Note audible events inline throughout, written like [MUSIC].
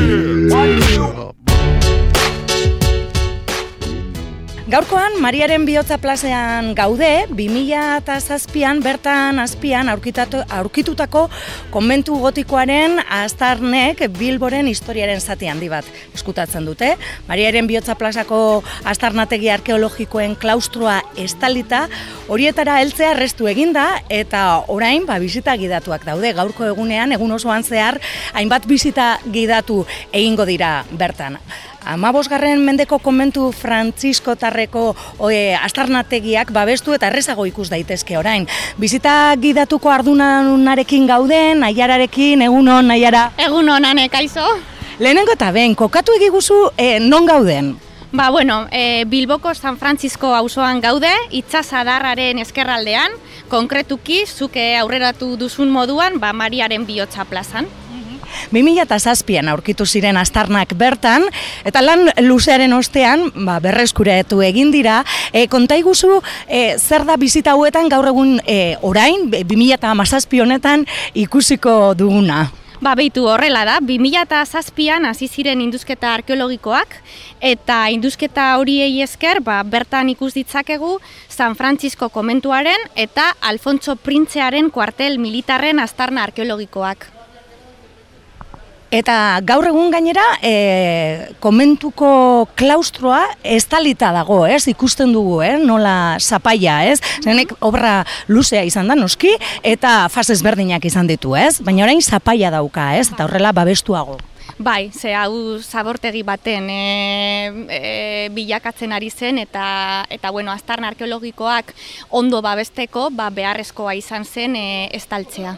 Yeah. Gaurkoan, Mariaren bihotza plazean gaude, 2007an bertan azpian aurkitutako konbentu gotikoaren astarnek Bilboren historiaren zati handi bat eskutatzen dute. Mariaren bihotza plazako astarnategi arkeologikoen klaustroa estalita, horietara heltzea restu eginda eta orain ba, bizita gidatuak daude. Gaurko egunean, egun osoan zehar, hainbat bizita gidatu egingo dira bertan. Amabosgarren mendeko konbentu Frantzisko tarreko oe, astarnategiak babestu eta errezago ikus daitezke orain. Bizita gidatuko ardunarekin gauden, naiararekin, egunon, naiara? Egunon, ane, kaizo? Lehenengo eta ben, kokatu egiguzu e, non gauden? Ba, bueno, e, Bilboko San Francisco auzoan gaude, itxasadarraren eskerraldean, konkretuki, zuke aurreratu duzun moduan, ba, Mariaren bihotza plazan. 2007an aurkitu ziren astarnak bertan, eta lan luzearen ostean, ba, berreskuretu egin dira, e, kontaiguzu e, zer da bizita hauetan gaur egun e, orain, 2007 honetan ikusiko duguna. Ba, behitu horrela da, 2007an hasi ziren induzketa arkeologikoak, eta induzketa horiei esker, ba, bertan ikus ditzakegu San Francisco komentuaren eta Alfonso Printzearen kuartel militarren astarna arkeologikoak. Eta gaur egun gainera, e, komentuko klaustroa estalita dago, ez? Ikusten dugu, eh? Nola zapaia, ez? Zenek obra luzea izan da, noski, eta fasez berdinak izan ditu, ez? Baina orain zapaia dauka, ez? Eta horrela babestuago. Bai, ze hau zabortegi baten e, e, bilakatzen ari zen eta eta bueno, aztarna arkeologikoak ondo babesteko, ba beharrezkoa izan zen e, estaltzea.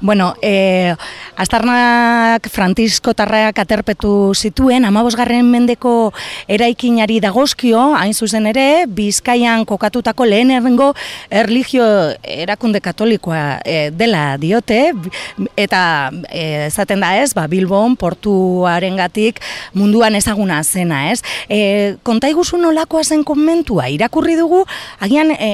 Bueno, e, Astarnak Francisco Tarrak aterpetu zituen, amabosgarren mendeko eraikinari dagozkio, hain zuzen ere, Bizkaian kokatutako lehen errengo erligio erakunde katolikoa e, dela diote, eta e, esaten da ez, ba, Bilbon portuaren gatik munduan ezaguna zena, ez? E, konta iguzu nolakoa zen konmentua, irakurri dugu, agian, e,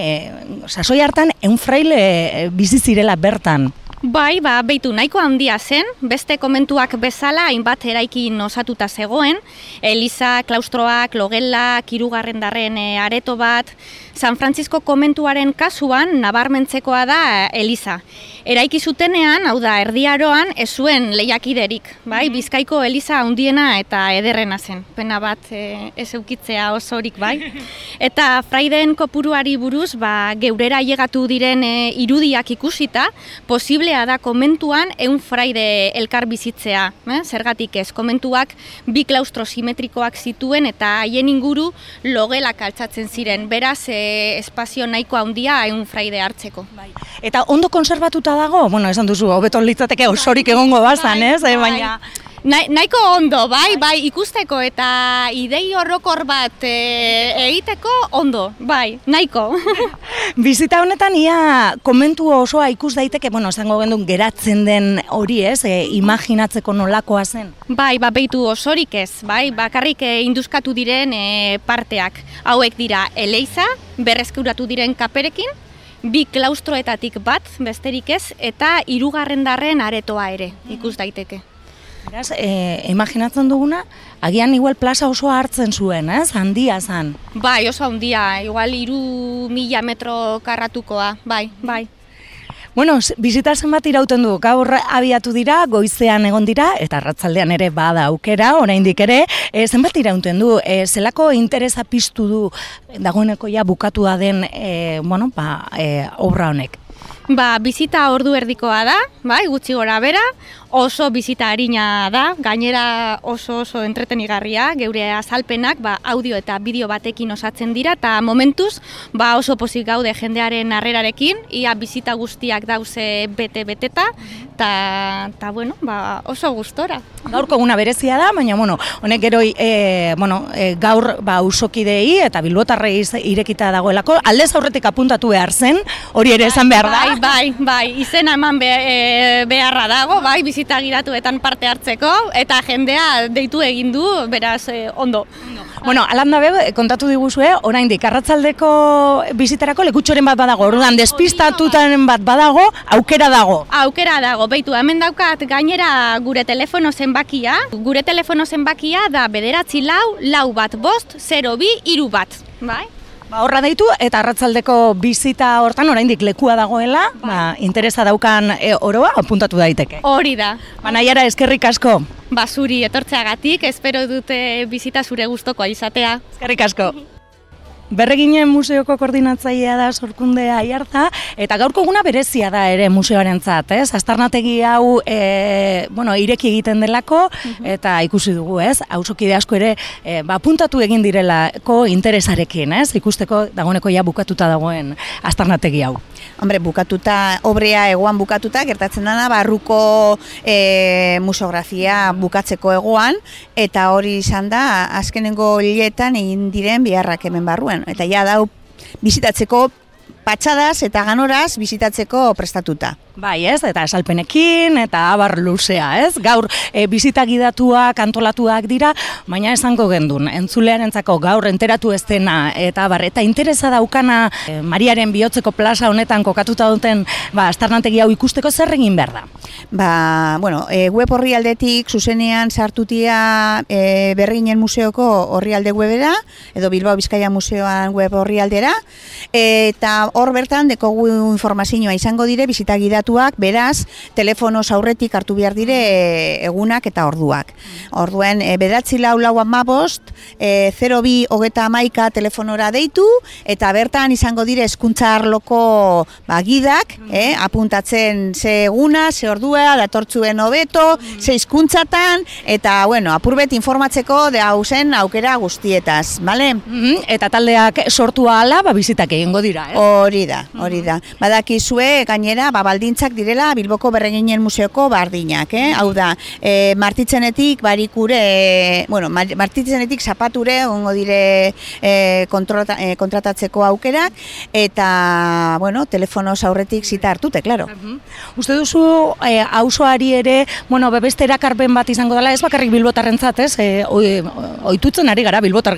sasoi hartan, eunfraile e, bizizirela bertan. Bai, ba, beitu nahiko handia zen, beste komentuak bezala hainbat eraikin osatuta zegoen, Eliza, klaustroak, logela, kirugarren darren e, areto bat, San Francisco komentuaren kasuan nabarmentzekoa da Eliza. Eraiki zutenean, hau da, erdiaroan, ez zuen lehiakiderik, bai, mhm. bizkaiko Eliza handiena eta ederrena zen, pena bat e, ez eukitzea osorik, bai. [LAUGHS] Eta fraiden kopuruari buruz, ba, geurera llegatu diren e, irudiak ikusita, posible da komentuan eun fraide elkar bizitzea. Eh? Zergatik ez, komentuak bi klaustro simetrikoak zituen eta haien inguru logelak altzatzen ziren. Beraz, e, espazio nahiko handia eun fraide hartzeko. Bai. Eta ondo konservatuta dago? Bueno, esan duzu, hobeton litzateke osorik egongo bazan, bai, ez? Eh, bai. Baina... Na, nahiko ondo, bai, bai, ikusteko eta idei horrokor bat e, egiteko ondo, bai, nahiko. [LAUGHS] Bizita honetan ia komentu osoa ikus daiteke, bueno, esango gendun geratzen den hori ez, e, imaginatzeko nolakoa zen? Bai, ba, behitu osorik ez, bai, bakarrik e, induzkatu diren e, parteak. Hauek dira eleiza, berrezkuratu diren kaperekin, bi klaustroetatik bat, besterik ez, eta hirugarren darren aretoa ere, ikus daiteke. Beraz, e, imaginatzen duguna, agian igual plaza oso hartzen zuen, ez? Handia zan. Bai, oso handia, igual iru mila metro karratukoa, bai, bai. Bueno, bizita zenbat irauten du, gaur abiatu dira, goizean egon dira, eta ratzaldean ere bada aukera, oraindik ere, e, zenbat irauten du, e, zelako interesa piztu du, dagoeneko ja bukatu da den, e, bueno, ba, e, obra honek. Ba, bizita ordu erdikoa da, bai, gutxi gora bera, oso bizita harina da, gainera oso oso entretenigarria, geure azalpenak ba, audio eta bideo batekin osatzen dira, eta momentuz ba, oso pozik gaude jendearen harrerarekin, ia bizita guztiak dauze bete-beteta, eta bueno, ba, oso gustora. Gaurko guna berezia da, baina bueno, honek gero e, bueno, e, gaur ba, usokidei eta bilbotarrei irekita dagoelako, aldez aurretik apuntatu behar zen, hori ere esan behar da. Bai, bai, izena eman be, e, beharra dago, bai, bizita giratuetan parte hartzeko, eta jendea deitu egin du, beraz, e, ondo. Bueno, alan dabe, kontatu diguzue, oraindik arratzaldeko biziterako lekutxoren bat badago, orduan despistatutaren bat badago, aukera dago. Aukera dago, beitu, hemen daukat gainera gure telefono zenbakia, gure telefono zenbakia da bederatzi lau, lau bat bost, 0 bi, iru bat, bai? Ba, horra deitu eta arratzaldeko bizita hortan oraindik lekua dagoela, ba, interesa daukan e, oroa apuntatu daiteke. Hori da. Ba, nahiara eskerrik asko. Basuri etortzeagatik, espero dute bizita zure gustokoa izatea. Eskerrik asko. Berreginen museoko koordinatzailea da sorkunde aiartza, eta gaurko eguna berezia da ere museoaren zat, ez? Aztarnategi hau e, bueno, ireki egiten delako, eta ikusi dugu, ez? Hauzokide asko ere, e, ba, puntatu egin direlako interesarekin, ez? Ikusteko dagoeneko ja bukatuta dagoen aztarnategi hau. Hombre, bukatuta, obrea egoan bukatuta, gertatzen dana barruko e, museografia bukatzeko egoan, eta hori izan da, azkenengo hiletan egin diren biharrak hemen barruen. Eta ja dau, bizitatzeko patxadas eta ganoraz bizitatzeko prestatuta. Bai, ez, eta esalpenekin, eta abar luzea, ez? Gaur, e, bizita gidatuak, antolatuak dira, baina esango gendun, entzulearentzako gaur enteratu ez dena, eta abar, eta interesa daukana e, Mariaren bihotzeko plaza honetan kokatuta duten, ba, astarnategi hau ikusteko zer egin behar da? Ba, bueno, e, web horri aldetik zuzenean sartutia e, berrinen museoko horri alde webera, edo Bilbao Bizkaia Museoan web horri aldera, eta hor bertan dekogu informazioa izango dire bizita gidatuak, beraz, telefonoz aurretik hartu behar dire e, egunak eta orduak. Orduen, e, bedatzi lau lau amabost, e, 0 bi hogeta amaika telefonora deitu, eta bertan izango dire eskuntza arloko ba, gidak, e, apuntatzen ze eguna, ze ordua, datortzuen hobeto, ze hizkuntzatan eta, bueno, apurbet informatzeko de hau zen aukera guztietaz, bale? Mhm, Eta taldeak sortu ahala, ba, bizitak egingo dira, ez? Hori da, hori da. Badakizue gainera, ba, baldintzak direla Bilboko Berreginen Museoko bardinak, eh? Hau da, e, martitzenetik barikure, e, bueno, mar- martitzenetik zapature ongo dire e, kontrota, e, kontratatzeko aukerak, eta, bueno, telefonoz aurretik zita hartute, klaro. Uste duzu eh, auzoari ere, bueno, be- beste erakarpen bat izango dela, ez bakarrik bilbotarrentzat, ez? Eh, oi- ohitutzen ari gara bilbotar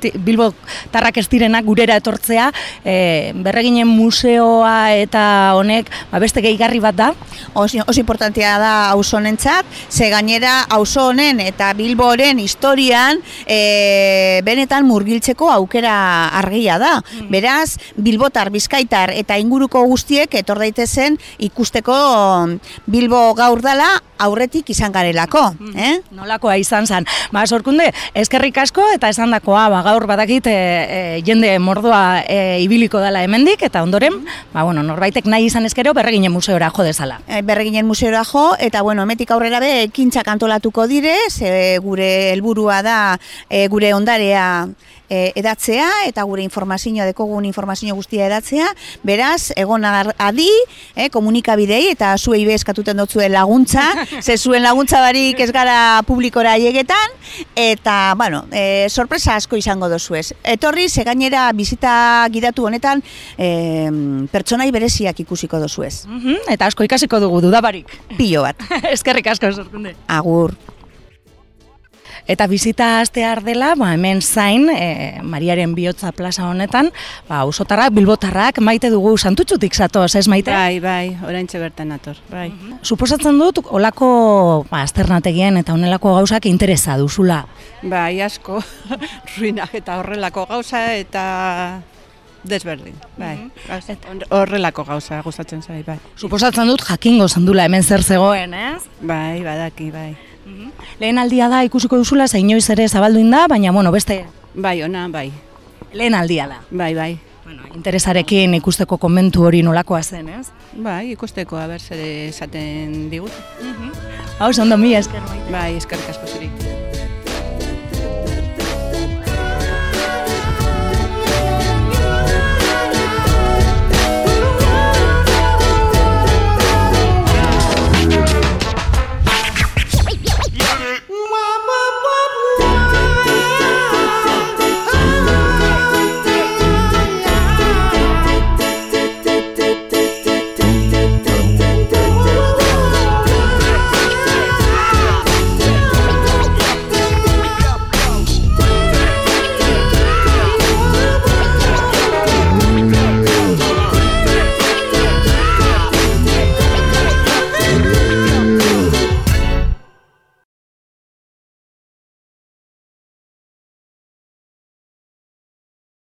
ti- bilbotarrak ez direnak gurera etortzea, eh, berreginen museoa eta honek ba, beste gehigarri bat da. oso, oso importantea da auzo honentzat, ze gainera auzo honen eta Bilboren historian e, benetan murgiltzeko aukera argia da. Beraz, Bilbotar, Bizkaitar eta inguruko guztiek etor daitezen ikusteko Bilbo gaur dala aurretik izan garelako, eh? Nolakoa izan zen. Ba, sorkunde, eskerrik asko eta esandakoa, ba, gaur badakit e, e, jende mordoa e, ibiliko dela hemendik eta ondoren, ba, bueno, norbaitek nahi izan eskero berreginen museora jo dezala. E, berreginen museora jo, eta bueno, emetik aurrera be, ekintzak antolatuko dire, ze gure helburua da e, gure ondarea e, edatzea, eta gure informazioa, dekogun informazio guztia edatzea, beraz, egon adi, e, komunikabidei, eta zuei be eskatuten dotzuen laguntza, [LAUGHS] ze zuen laguntza barik ez gara publikora hiegetan, eta, bueno, e, sorpresa asko izango dozuez. Etorri, ze gainera bizita gidatu honetan, e, pertsonai bereziak ikusiko dozuez. Mhm, eta asko ikasiko dugu dudabarik. Pilo bat. [LAUGHS] eskerrik asko, sorkunde. Agur. Eta bizita astear dela, ba, hemen zain, e, Mariaren bihotza plaza honetan, ba, ausotarrak, bilbotarrak, maite dugu santutxutik zatoz, ez maite? Bai, bai, oraintxe bertan ator, bai. Suposatzen dut, olako ba, azternategien eta honelako gauzak interesa duzula. Bai, asko, [LAUGHS] ruinak eta horrelako gauza eta desberdin, bai. Gauza- Horrelako gauza gustatzen zai, bai. Suposatzen dut jakingo zendula hemen zer zegoen, ez? Bai, badaki, bai. Lehen aldia da ikusiko duzula, inoiz ere zabalduin da, baina, bueno, beste Bai, ona, bai. lehen aldia da. Bai, bai. Bueno, interesarekin ikusteko komentu hori nolakoa zen, ez? Bai, ikusteko aber zer esaten digut. Hau, ondo mi esker. Bai, eskerrik asko zuri.